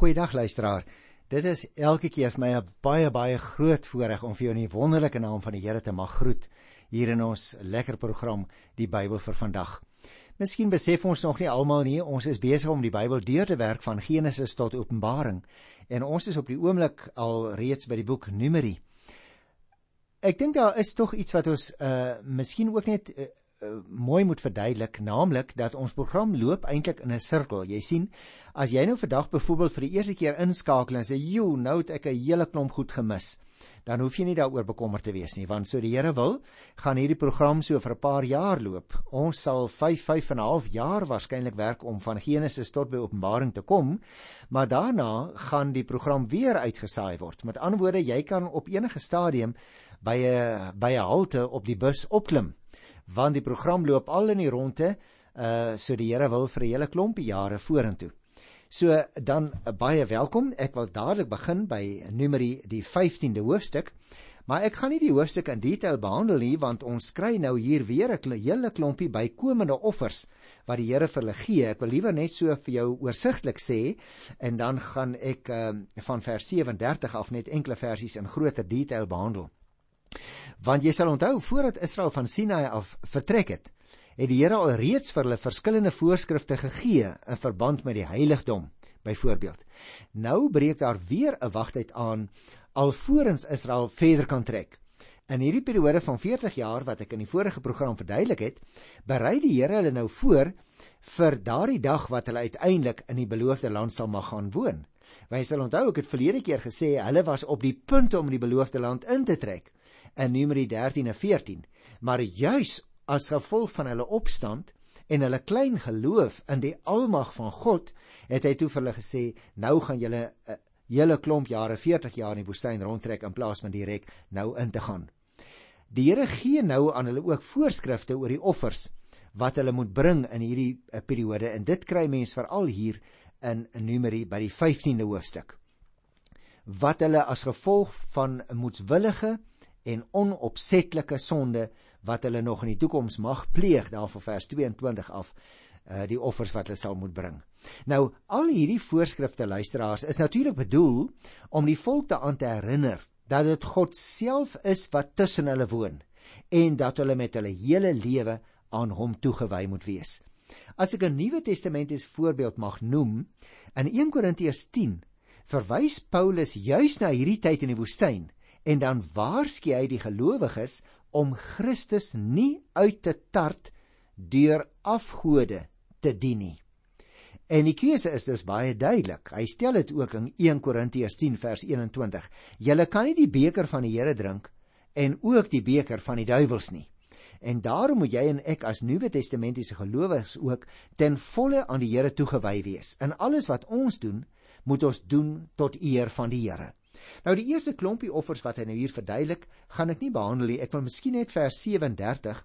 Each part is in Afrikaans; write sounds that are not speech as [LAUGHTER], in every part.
Goeiedag luisteraar. Dit is elke keer vir my 'n baie baie groot voorreg om vir jou in die wonderlike naam van die Here te mag groet hier in ons lekker program Die Bybel vir vandag. Miskien besef ons nog nie almal nie, ons is besig om die Bybel deur te werk van Genesis tot Openbaring en ons is op die oomblik al reeds by die boek Numeri. Ek dink daar is tog iets wat ons uh miskien ook net uh, mooi moet verduidelik, naamlik dat ons program loop eintlik in 'n sirkel. Jy sien, as jy nou vandag byvoorbeeld vir die eerste keer inskakel en sê, "Jo, nou het ek 'n hele klomp goed gemis." Dan hoef jy nie daaroor bekommerd te wees nie, want so die Here wil, gaan hierdie program so vir 'n paar jaar loop. Ons sal 5 5 en 'n half jaar waarskynlik werk om van Genesis tot by Openbaring te kom, maar daarna gaan die program weer uitgesaai word. Met ander woorde, jy kan op enige stadium by 'n by 'n halte op die bus opklim want die program loop al in die ronde uh so die Here wil vir 'n hele klompie jare vorentoe. So dan uh, baie welkom. Ek wil dadelik begin by Numeri die 15de hoofstuk. Maar ek gaan nie die hoofstuk in detail behandel nie want ons kry nou hier weer 'n hele klompie bykomende offers wat die Here vir hulle gee. Ek wil liewer net so vir jou oorsigtelik sê en dan gaan ek uh, van vers 37 af net enkele versies in groter detail behandel. Want jy sal onthou voordat Israel van Sinai af vertrek het, het die Here al reeds vir hulle verskillende voorskrifte gegee in verband met die heiligdom, byvoorbeeld. Nou breek daar weer 'n wagtyd aan alvorens Israel verder kan trek. In hierdie periode van 40 jaar wat ek in die vorige program verduidelik het, berei die Here hulle nou voor vir daardie dag wat hulle uiteindelik in die beloofde land sal mag gaan woon. Wy sal onthou ek het verlede keer gesê hulle was op die punt om in die beloofde land in te trek in Numeri 13 en 14. Maar juis as gevolg van hulle opstand en hulle klein geloof in die almag van God, het hy toe vir hulle gesê, nou gaan julle 'n uh, hele klomp jare, 40 jaar in die woestyn rondtrek in plaas van direk nou in te gaan. Die Here gee nou aan hulle ook voorskrifte oor die offers wat hulle moet bring in hierdie uh, periode en dit kry mense veral hier in Numeri by die 15de hoofstuk. Wat hulle as gevolg van moedswillige en onopsetlike sonde wat hulle nog in die toekoms mag pleeg daarvan vers 22 af uh, die offers wat hulle sal moet bring. Nou al hierdie voorskrifte luisteraars is natuurlik bedoel om die volk te aan te herinner dat dit God self is wat tussen hulle woon en dat hulle met hulle hele lewe aan hom toegewy moet wees. As ek 'n Nuwe Testamentiese voorbeeld mag noem, in 1 Korintiërs 10 verwys Paulus juis na hierdie tyd in die woestyn en dan waarsku hy die gelowiges om Christus nie uit te tart deur afgode te dien nie. En die keuse is dus baie duidelik. Hy stel dit ook in 1 Korintiërs 10 vers 21. Julle kan nie die beker van die Here drink en ook die beker van die duiwels nie. En daarom moet jy en ek as Nuwe Testamentiese gelowiges ook ten volle aan die Here toegewy wees. In alles wat ons doen, moet ons doen tot eer van die Here. Nou die eerste klompie offers wat hy nou hier verduidelik, gaan ek nie behandel nie. Ek wil miskien net vers 37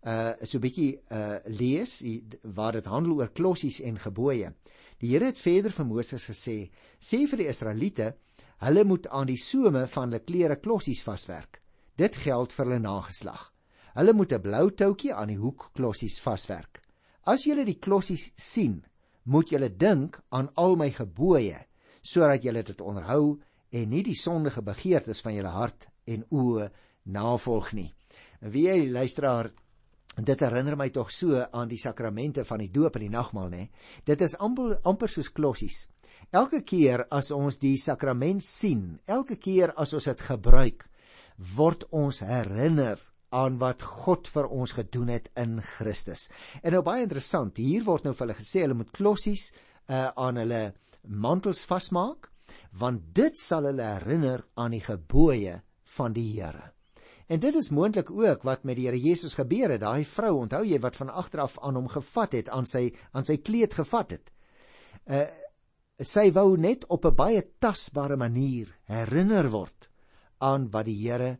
uh so 'n bietjie uh lees waar dit handel oor klossies en gebooie. Die Here het verder vir Moses gesê: "Sê vir die Israeliete, hulle moet aan die some van hulle klere klossies vaswerk. Dit geld vir hulle nageslag. Hulle moet 'n blou toutjie aan die hoek klossies vaswerk. As julle die klossies sien, moet julle dink aan al my gebooie, sodat julle dit onderhou en nie die sondige begeertes van julle hart en oë navolg nie. Wie jy luisteraar dit herinner my tog so aan die sakramente van die doop en die nagmaal nê. Dit is amper amper soos klossies. Elke keer as ons die sakrament sien, elke keer as ons dit gebruik, word ons herinner aan wat God vir ons gedoen het in Christus. En nou baie interessant, hier word nou vir hulle gesê hulle moet klossies uh, aan hulle mantels vasmaak want dit sal hulle herinner aan die gebooie van die Here. En dit is moontlik ook wat met die Here Jesus gebeur het. Daai vrou, onthou jy wat van agter af aan hom gevat het, aan sy aan sy kleed gevat het. Uh sy wou net op 'n baie tasbare manier herinner word aan wat die Here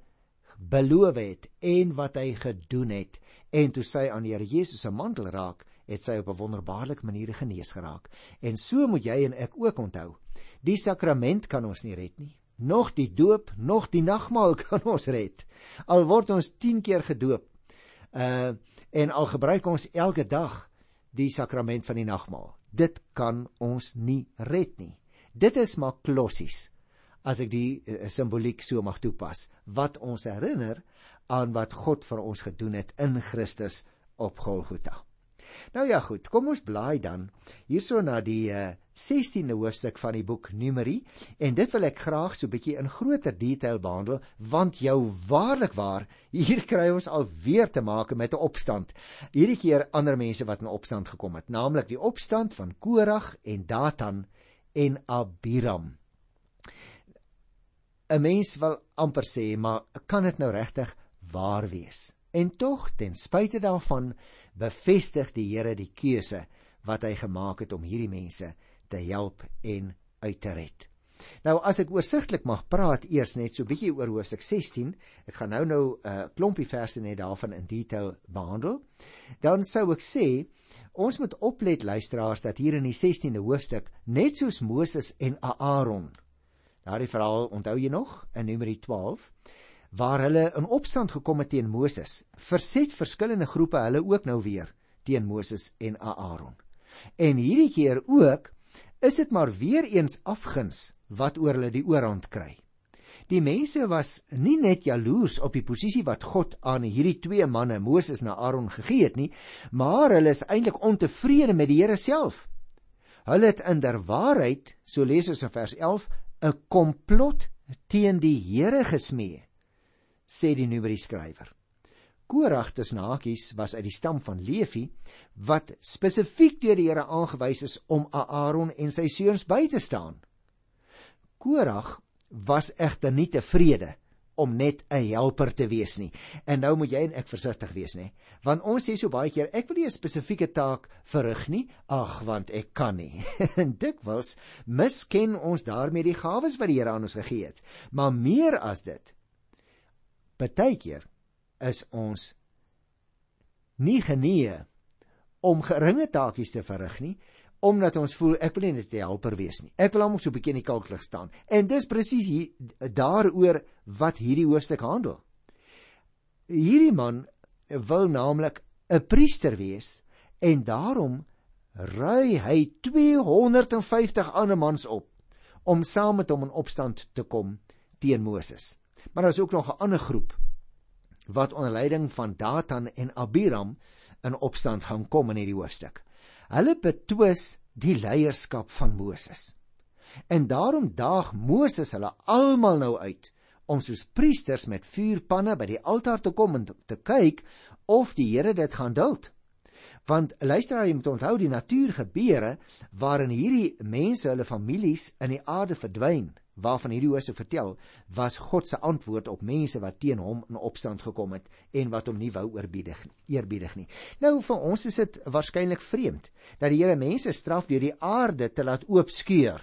beloof het en wat hy gedoen het. En toe sy aan die Here Jesus se mantel raak, het sy op 'n wonderbaarlike manier genees geraak. En so moet jy en ek ook onthou. Die sakrament kan ons nie red nie. Nog die doop, nog die nagmaal [LAUGHS] kan ons red. Al word ons 10 keer gedoop. Uh en al gebruik ons elke dag die sakrament van die nagmaal. Dit kan ons nie red nie. Dit is maar klossies as ek die uh, simboliek so mag toepas wat ons herinner aan wat God vir ons gedoen het in Christus op Golgotha. Nou ja goed, kom ons blaai dan hierso na die uh, 16de hoofstuk van die boek Numeri en dit wil ek graag so 'n bietjie in groter detail behandel want jou waarlik waar hier kry ons al weer te maak met 'n opstand. Hierdie keer ander mense wat in opstand gekom het, naamlik die opstand van Korag en Datan en Abiram. 'n Mens wil amper sê, maar kan dit nou regtig waar wees? En tog ten spyte daarvan bevestig die Here die keuse wat hy gemaak het om hierdie mense te help en uit te red. Nou as ek oorsigtelik mag praat eers net so bietjie oor hoofstuk 16, ek gaan nou nou 'n uh, klompie verse net daarvan in detail behandel. Dan sou ek sê ons moet oplet luisteraars dat hier in die 16de hoofstuk net soos Moses en Aaron. Daardie verhaal onthou jy nog in Numeri 12 waar hulle in opstand gekom het teen Moses, verset verskillende groepe hulle ook nou weer teen Moses en Aaron. En hierdie keer ook is dit maar weer eens afguns wat oor hulle die oorhand kry. Die mense was nie net jaloers op die posisie wat God aan hierdie twee manne, Moses en Aaron gegee het nie, maar hulle is eintlik ontevrede met die Here self. Hulle het inderwaarheid, so lees ons in vers 11, 'n komplot teen die Here gesmee, sê die Numeri skrywer. Korag tussen hakies was uit die stam van Levi wat spesifiek deur die Here aangewys is om Aaron en sy seuns by te staan. Korag was egter nie tevrede om net 'n helper te wees nie. En nou moet jy en ek versigtig wees, nê? Want ons sê so baie keer, ek wil nie 'n spesifieke taak verrig nie, ag, want ek kan nie. [LAUGHS] En dikwels misken ons daarmee die gawes wat die Here aan ons gegee het. Maar meer as dit, partykeer is ons nie genee om geringe taakies te verrig nie omdat ons voel ek wil nie net 'n helper wees nie. Ek wil hom so 'n bietjie in die kalklig staan. En dis presies hier daaroor wat hierdie hoofstuk handel. Hierdie man wil naamlik 'n priester wees en daarom ry hy 250 ander mans op om saam met hom in opstand te kom teen Moses. Maar daar is ook nog 'n ander groep wat onder leiding van Datan en Abiram in opstand gaan kom in hierdie hoofstuk. Hulle betwis die leierskap van Moses. En daarom daag Moses hulle almal nou uit om soos priesters met vuurpanne by die altaar te kom en te kyk of die Here dit gaan duld. Want luister jy moet onthou die natuurgebeure waarin hierdie mense hulle families in die aarde verdwyn waarvan hierdie Josef vertel, was God se antwoord op mense wat teen hom in opstand gekom het en wat hom nie wou eerbiedig eerbiedig nie. Nou vir ons is dit waarskynlik vreemd dat die Here mense straf deur die aarde te laat oopskeur.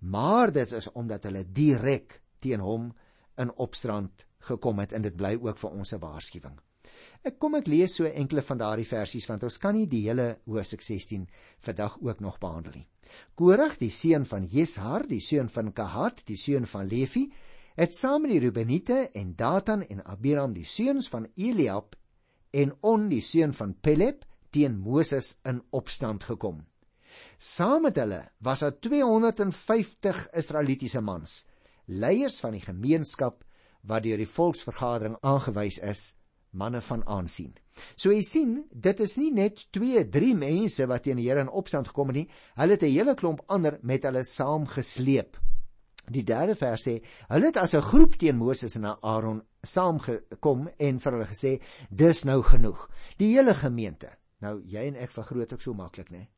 Maar dit is omdat hulle direk teen hom in opstand gekom het en dit bly ook vir ons 'n waarskuwing. Ek kom ek lees so enkele van daardie versies want ons kan nie die hele hoofstuk 16 vandag ook nog behandel nie. Korag, die seun van Jeshar, die seun van Kahat, die seun van Levi, het saam met die Rubeniete en Datan en Abiram, die seuns van Eliab en On, die seun van Peleb, teen Moses in opstand gekom. Saam met hulle was daar 250 Israelitiese mans, leiers van die gemeenskap wat deur die volksvergadering aangewys is manne van aansien. So jy sien, dit is nie net 2, 3 mense wat teen die Here in opstand gekom het nie, hulle het 'n hele klomp ander met hulle saamgesleep. Die derde vers sê, hulle het as 'n groep teen Moses en Aaron saamgekom en vir hulle gesê, dis nou genoeg. Die hele gemeente. Nou jy en ek vergroot ook so maklik, né?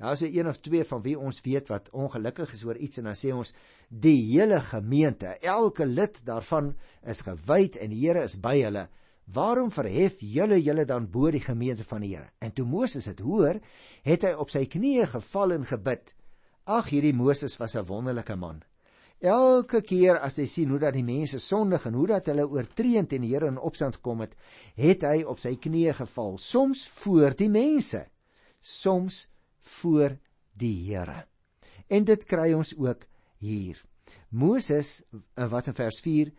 Daar is 'n een of twee van wie ons weet wat ongelukkig is oor iets en dan sê ons die hele gemeente, elke lid daarvan is gewyd en die Here is by hulle. Waarom verhef julle julle dan bo die gemeente van die Here? En toe Moses dit hoor, het hy op sy knieë geval en gebid. Ag, hierdie Moses was 'n wonderlike man. Elke keer as hy sien hoe dat die mense sondig en hoe dat hulle oortree teen die Here in opstand gekom het, het hy op sy knieë geval, soms voor die mense, soms voor die Here. En dit kry ons ook hier. Moses wat in vers 4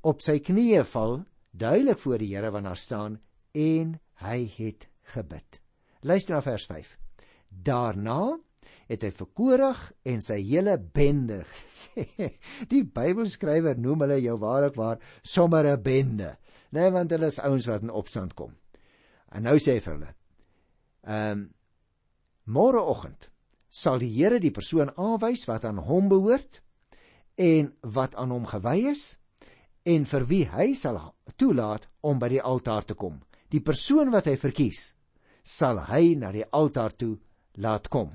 op sy knieë val duidelik voor die Here wanneer staan en hy het gebid. Luister na vers 5. Daarna het hy vir Korag en sy hele bende. [LAUGHS] die Bybelskrywer noem hulle jou waarlik waar sommer 'n bende. Nee, want hulle is ouens wat in opstand kom. En nou sê hy vir hulle: "Ehm um, môreoggend sal die Here die persoon aanwys wat aan hom behoort en wat aan hom gewy is en vir wie hy sal toelaat om by die altaar te kom. Die persoon wat hy verkies, sal hy na die altaar toe laat kom.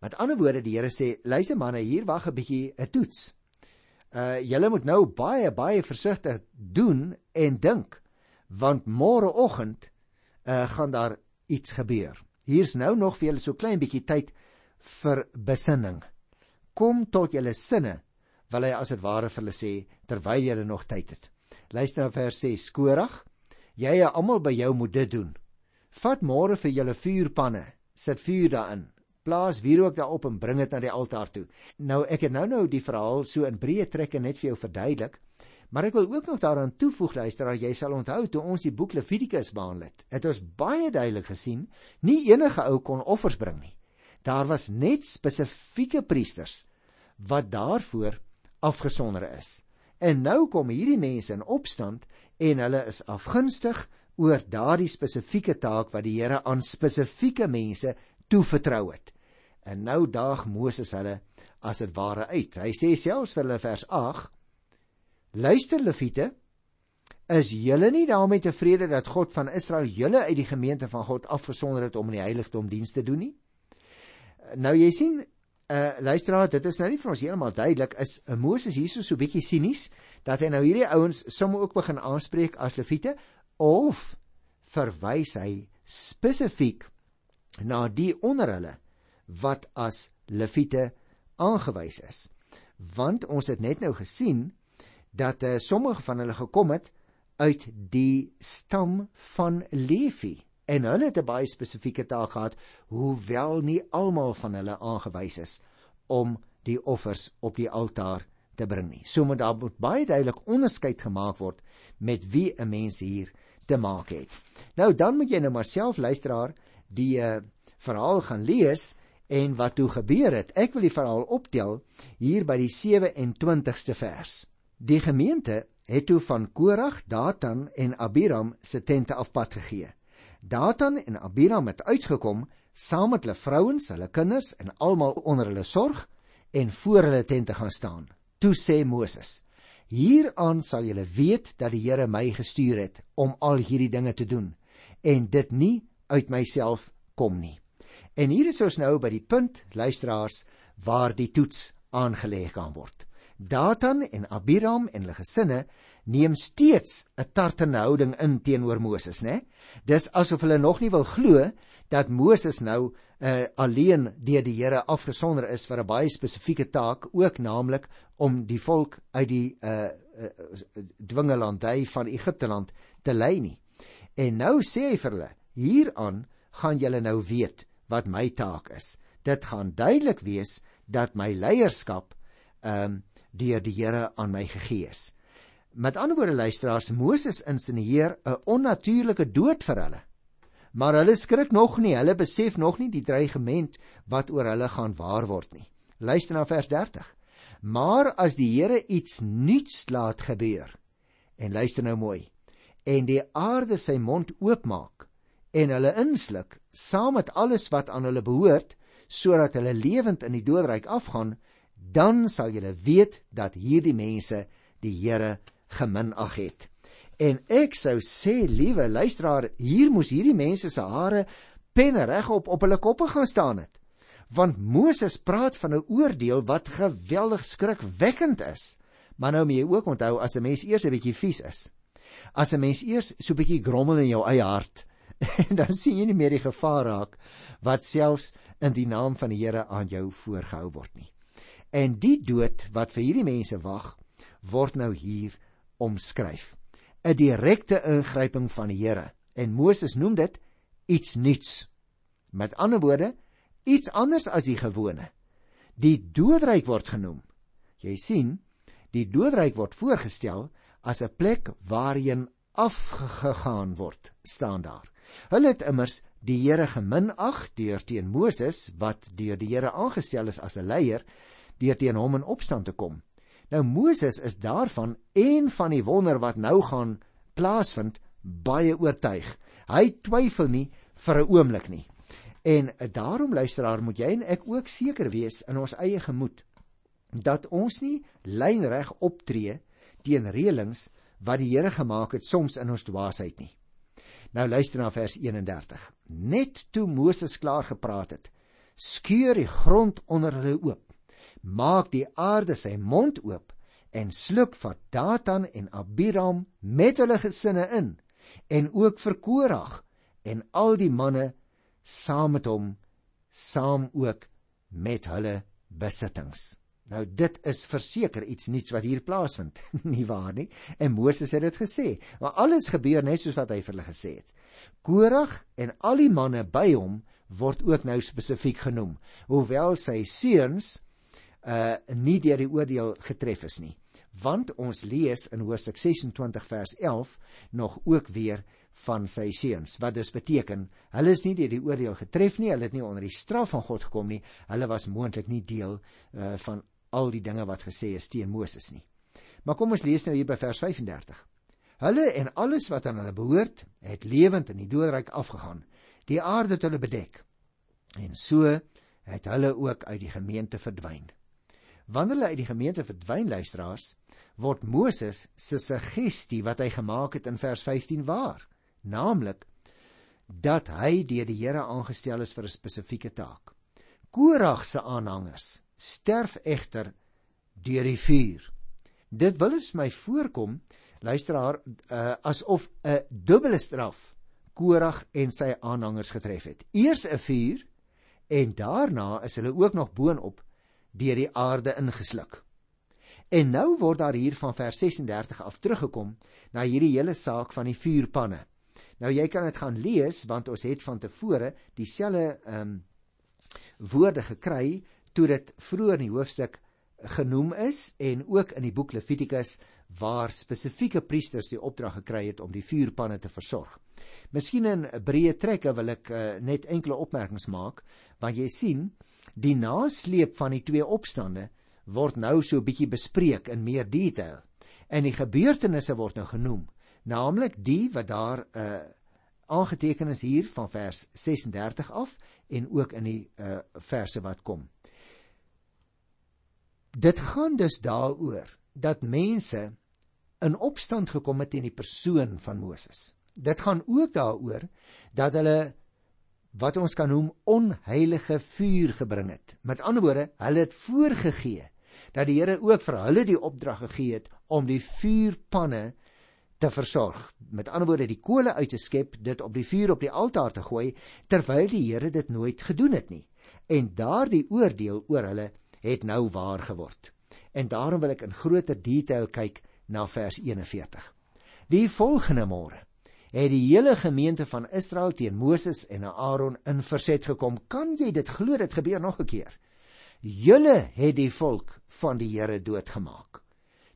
Met ander woorde, die Here sê, luister manne, hier wag 'n bietjie 'n toets. Uh julle moet nou baie baie versigtig doen en dink want môreoggend uh gaan daar iets gebeur. Hier's nou nog vir julle so klein bietjie tyd vir besinning. Kom tot julle sinne, wil hy as dit ware vir hulle sê terwyl julle nog tyd het. Luister na vers 6: Korag, jy en almal by jou moet dit doen. Vat môre vir julle vuurpanne, sit vuur daarin, plaas wierook daarop en bring dit na die altaar toe. Nou ek het nou nou die verhaal so in breë trekke net vir jou verduidelik, maar ek wil ook nog daaraan toevoeg luister dat jy sal onthou toe ons die boek Levitikus behandel het. Het ons baie duidelik gesien, nie enige ou kon offers bring nie. Daar was net spesifieke priesters wat daarvoor afgesonder is. En nou kom hierdie mense in opstand en hulle is afgunstig oor daardie spesifieke taak wat die Here aan spesifieke mense toevertrou het. En nou daag Moses hulle as dit ware uit. Hy sê selfs vir hulle vers 8: Luister Lewiete, is julle nie daarmee tevrede dat God van Israel julle uit die gemeente van God afgesonder het om in die heiligdom diens te doen nie? Nou jy sien, uh luisteraar, dit is nou nie vir ons heeltemal duidelik is uh, Moses hierso so bietjie sinies dat hy nou hierdie ouens sommer ook begin aanspreek as Lewiete of verwys hy spesifiek na die onder hulle wat as leviete aangewys is. Want ons het net nou gesien dat uh, sommige van hulle gekom het uit die stam van Levi en hulle het 'n baie spesifieke taak gehad hoewel nie almal van hulle aangewys is om die offers op die altaar te bring nie. So moet daar moet baie duidelik onderskeid gemaak word met wie 'n mens hier te maak het. Nou dan moet jy nou maar self luisteraar die uh, verhaal gaan lees en wat toe gebeur het. Ek wil die verhaal optel hier by die 27ste vers. Die gemeente het toe van Korag, Datan en Abiram se tente afpad gegee. Datan en Abiram het uitgekom saam met hulle vrouens, hulle kinders en almal onder hulle sorg en voor hulle tente gaan staan. Toe sê Moses: Hieraan sal julle weet dat die Here my gestuur het om al hierdie dinge te doen en dit nie uit myself kom nie. En hier is ons nou by die punt, luisteraars, waar die toets aangelê kan word. Datan en Abiram en hulle gesinne neem steeds 'n tartende houding in teenoor Moses, né? Dis asof hulle nog nie wil glo dat Moses nou uh, alleen deur die Here afgesonder is vir 'n baie spesifieke taak, ook naamlik om die volk uit die uh, uh, dwingelandhy van Egipte land te lei nie. En nou sê hy vir hulle: "Hieraan gaan julle nou weet wat my taak is. Dit gaan duidelik wees dat my leierskap ehm um, deur die Here aan my gegee is. Met ander woorde luisteraars, Moses insinieer 'n onnatuurlike dood vir hulle. Maar hulle skrik nog nie, hulle besef nog nie die dreigement wat oor hulle gaan waar word nie. Luister na vers 30. Maar as die Here iets nuuts laat gebeur, en luister nou mooi, en die aarde sy mond oopmaak en hulle insluk saam met alles wat aan hulle behoort sodat hulle lewend in die doodryk afgaan dan sal julle weet dat hierdie mense die Here geminag het. En ek sou sê liewe luisteraar hier moes hierdie mense se hare pen regop op hulle koppe gaan staan het. Want Moses praat van 'n oordeel wat geweldig skrikwekkend is. Maar nou moet jy ook onthou as 'n mens eers 'n bietjie vies is as 'n mens eers so 'n bietjie grommel in jou eie hart [LAUGHS] en dan sien jy nie meer die gevaar raak wat selfs in die naam van die Here aan jou voorgehou word nie. En die dood wat vir hierdie mense wag, word nou hier omskryf. 'n Direkte ingryping van die Here. En Moses noem dit iets nuuts. Met ander woorde, iets anders as die gewone. Die doodryk word genoem. Jy sien, die doodryk word voorgestel as 'n plek waarheen afgegaan word, staan daar Hulle het immers die Here geminag deur teen Moses wat deur die Here aangestel is as 'n leier deur teen hom in opstand te kom. Nou Moses is daarvan en van die wonder wat nou gaan plaasvind baie oortuig. Hy twyfel nie vir 'n oomblik nie. En daarom luisteraar moet jy en ek ook seker wees in ons eie gemoed dat ons nie lynreg optree teen reëlings wat die Here gemaak het soms in ons dwaasheid nie. Nou luister na vers 31. Net toe Moses klaar gepraat het, skeur die grond onder hulle oop. Maak die aarde sy mond oop en sluk vir Datan en Abiram met hulle gesinne in en ook vir Korag en al die manne saam met hom saam ook met hulle besittings. Nou dit is verseker iets nuuts wat hier plaasvind, [LAUGHS] nie waar nie? En Moses het dit gesê, maar alles gebeur net soos wat hy vir hulle gesê het. Korag en al die manne by hom word ook nou spesifiek genoem, hoewel sy seuns uh nie deur die oordeel getref is nie. Want ons lees in Hosea 26 vers 11 nog ook weer van sy seuns. Wat dus beteken, hulle is nie deur die oordeel getref nie, hulle het nie onder die straf van God gekom nie. Hulle was moontlik nie deel uh van al die dinge wat gesê is teen Moses nie. Maar kom ons lees nou hier by vers 35. Hulle en alles wat aan hulle behoort, het lewend in die doodryk afgegaan. Die aarde het hulle bedek. En so het hulle ook uit die gemeente verdwyn. Wanneer hulle uit die gemeente verdwyn, luisteraars, word Moses se suggestie wat hy gemaak het in vers 15 waar, naamlik dat hy deur die Here aangestel is vir 'n spesifieke taak. Korag se aanhangers sterf egter deur die vuur. Dit wil eens my voorkom, luisteraar, uh, asof 'n dubbele straf Korag en sy aanhangers getref het. Eers 'n vuur en daarna is hulle ook nog boonop deur die aarde ingesluk. En nou word daar hier van vers 36 af teruggekom na hierdie hele saak van die vuurpanne. Nou jy kan dit gaan lees want ons het van tevore dieselfde ehm um, woorde gekry toe dit vroeër in die hoofstuk genoem is en ook in die boek Levitikus waar spesifieke priesters die opdrag gekry het om die vuurpanne te versorg. Miskien in breë trekke wil ek uh, net enkele opmerkings maak want jy sien die nasleep van die twee opstande word nou so 'n bietjie bespreek in meer detail en die gebeurtenisse word nou genoem naamlik die wat daar uh, aangeteken is hier van vers 36 af en ook in die uh, verse wat kom dit gaan dus daaroor dat mense in opstand gekom het teen die persoon van Moses. Dit gaan ook daaroor dat hulle wat ons kan noem onheilige vuur gebring het. Met ander woorde, hulle het voorgegee dat die Here ook vir hulle die opdrag gegee het om die vuurpanne te versorg. Met ander woorde, die kole uit te skep, dit op die vuur op die altaar te gooi, terwyl die Here dit nooit gedoen het nie. En daardie oordeel oor hulle het nou waar geword. En daarom wil ek in groter detail kyk na vers 41. Die volgende môre het die hele gemeente van Israel teen Moses en Aaron in verset gekom. Kan jy dit glo dit gebeur nog 'n keer? Julle het die volk van die Here doodgemaak.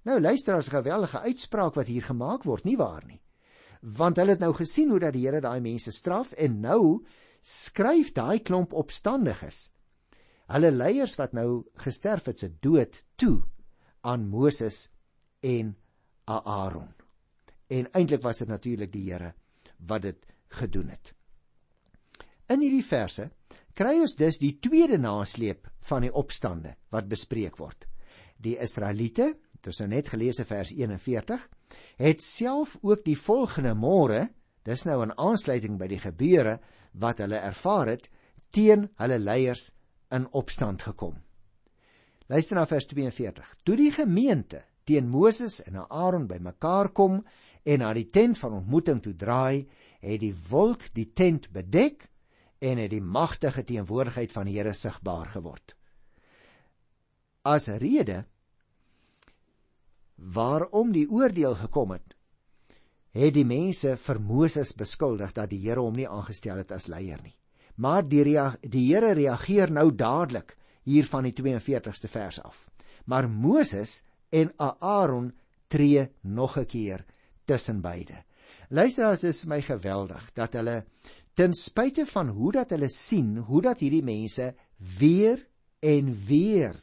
Nou luister as 'n geweldige uitspraak wat hier gemaak word, nie waar nie? Want hulle het nou gesien hoe dat die Here daai mense straf en nou skryf daai klomp opstandiges hulle leiers wat nou gesterf het se dood toe aan Moses en Aaron. En eintlik was dit natuurlik die Here wat dit gedoen het. In hierdie verse kry ons dus die tweede nasleep van die opstande wat bespreek word. Die Israeliete, dit is nou net gelees vers 41, het self ook die volgende môre, dis nou 'n aansluiting by die gebeure wat hulle ervaar het teen hulle leiers in opstand gekom. Luister na vers 42. Toe die gemeente teen Moses en Aaron bymekaar kom en na die tent van ontmoeting toe draai, het die wolk die tent bedek en het die magtige teenwoordigheid van die Here sigbaar geword. As rede waarom die oordeel gekom het, het die mense vir Moses beskuldig dat die Here hom nie aangestel het as leier nie. Maar die rea die Here reageer nou dadelik hier van die 42ste vers af. Maar Moses en Aaron tree nog 'n keer tussen beide. Luisteraars, is my geweldig dat hulle ten spyte van hoe dat hulle sien hoe dat hierdie mense weer en weer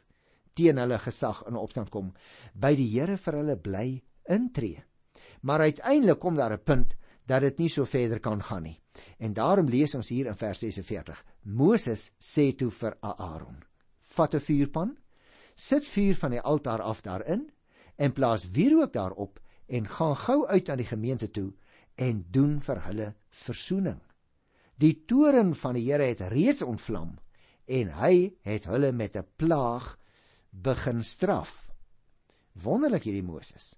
teen hulle gesag in opstand kom, by die Here vir hulle bly intree. Maar uiteindelik kom daar 'n punt dat dit nie so verder kan gaan nie. En daarom lees ons hier in vers 46. Moses sê toe vir Aaron: "Vat 'n vuurpan, sit vuur van die altaar af daarin en plaas wierook daarop en gaan gou uit aan die gemeente toe en doen vir hulle verzoening. Die toren van die Here het reeds ontvlam en hy het hulle met 'n plaag begin straf. Wonderlik hierdie Moses.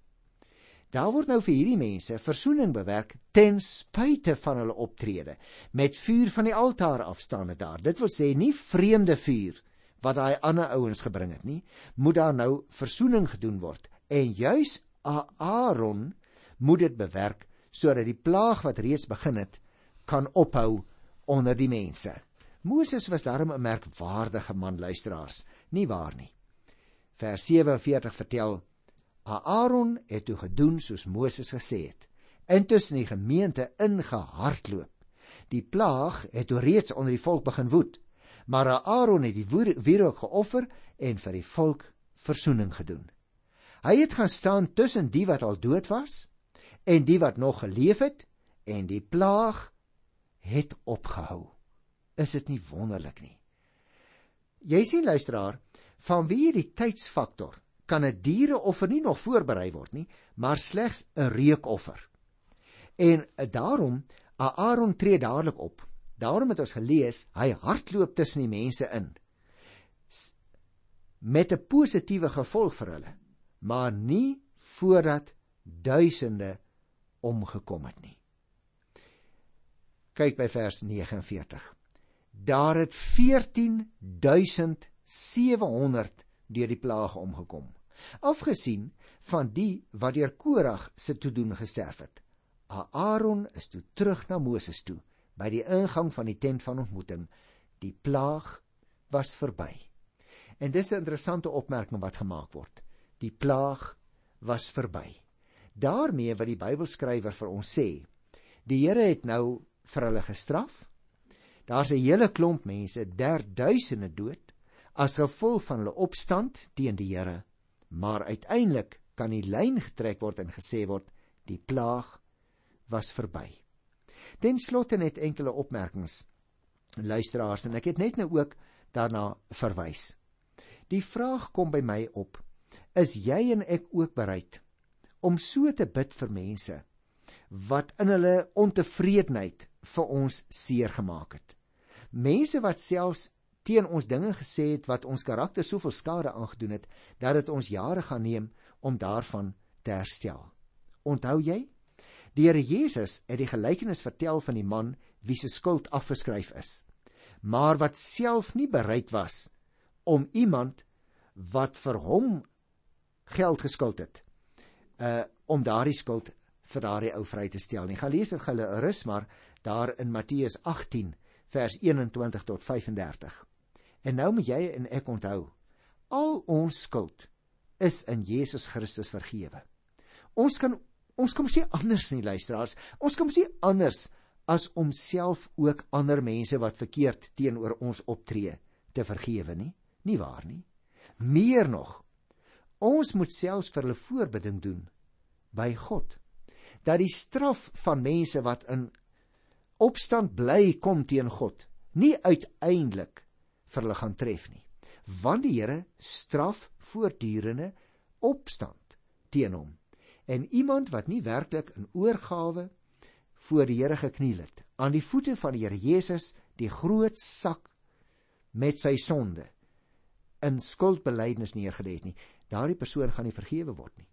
Daar word nou vir hierdie mense verzoening bewerk ten spyte van hulle optrede met vuur van die altaar afstaande daar. Dit wil sê nie vreemde vuur wat daai ander ouens gebring het nie, moet daar nou verzoening gedoen word. En juis Aaron moet dit bewerk sodat die plaag wat reeds begin het kan ophou onder die mense. Moses was daarom 'n merkwaardige man luisteraars, nie waar nie? Vers 47 vertel Aaron het toe gedoen soos Moses gesê het. Intussen die gemeente ingehardloop. Die plaag het toe reeds onder die volk begin woed, maar Aaron het die wierook geoffer en vir die volk verzoening gedoen. Hy het gaan staan tussen die wat al dood was en die wat nog geleef het en die plaag het opgehou. Is dit nie wonderlik nie? Jy sien luisteraar, van wie die tydsfaktor kan 'n diereoffer nie nog voorberei word nie, maar slegs 'n reukoffer. En uh, daarom Aaron tree dadelik op. Daarom het ons gelees hy hardloop tussen die mense in met 'n positiewe gevolg vir hulle, maar nie voordat duisende omgekom het nie. Kyk by vers 49. Daar het 14700 deur die plaag omgekom afgesien van die wat deur Korag se toedoen gesterf het. Aaron is toe terug na Moses toe by die ingang van die tent van ontmoeting. Die plaag was verby. En dis 'n interessante opmerking wat gemaak word. Die plaag was verby. daarmee wat die Bybelskrywer vir ons sê, die Here het nou vir hulle gestraf. Daar's 'n hele klomp mense, derduisende dood as gevolg van hulle opstand teen die Here maar uiteindelik kan die lyn getrek word en gesê word die plaag was verby. Ten slotte net enkele opmerkings luisteraars en ek het net nou ook daarna verwys. Die vraag kom by my op: Is jy en ek ook bereid om so te bid vir mense wat in hulle ontevredenheid vir ons seer gemaak het? Mense wat selfs teen ons dinge gesê het wat ons karakter soveel skade aangedoen het dat dit ons jare gaan neem om daarvan te herstel. Onthou jy? Die Here Jesus het die gelykenis vertel van die man wie se skuld afgeskryf is, maar wat self nie bereid was om iemand wat vir hom geld geskuld het, uh om daardie skuld vir daardie ou vry te stel nie. Gaan lees dit gou rus maar daar in Matteus 18 vers 21 tot 35. En nou moet jy en ek onthou, al ons skuld is in Jesus Christus vergewe. Ons kan ons kan sê anders nie luisteraars. Ons kan sê anders as om self ook ander mense wat verkeerd teenoor ons optree te vergewe nie. Nie waar nie? Meer nog, ons moet selfs vir hulle voorbeding doen by God dat die straf van mense wat in opstand bly kom teen God nie uiteindelik vir hulle gaan tref nie. Want die Here straf voortdurende opstand teen hom. En iemand wat nie werklik in oorgawe voor die Here gekniel het, aan die voete van die Here Jesus die groot sak met sy sonde in skuldbelydenis neergelê het nie, daardie persoon gaan nie vergewe word nie.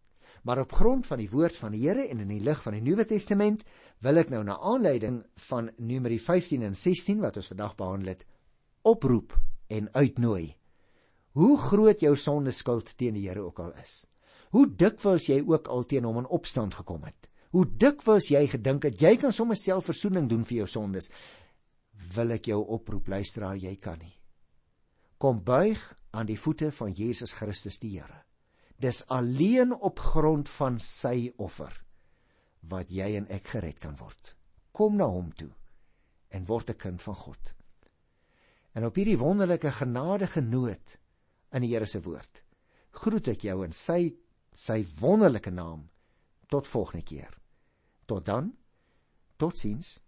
Maar op grond van die woord van die Here en in die lig van die Nuwe Testament wil ek nou na aanleiding van Numeri 15 en 16 wat ons vandag behandel het, oproep en uitnooi. Hoe groot jou sondeskuld teen die Here ook al is. Hoe dikwels jy ook al teen hom in opstand gekom het. Hoe dikwels jy gedink het jy kan sommer self verzoening doen vir jou sondes. Wil ek jou oproep luisteraar, jy kan nie. Kom buig aan die voete van Jesus Christus die Here. Dis alleen op grond van sy offer wat jy en ek gered kan word. Kom na hom toe en word 'n kind van God. En op hierdie wonderlike genadige noot in die Here se woord groet ek jou in sy sy wonderlike naam tot volgende keer. Tot dan. Totsiens.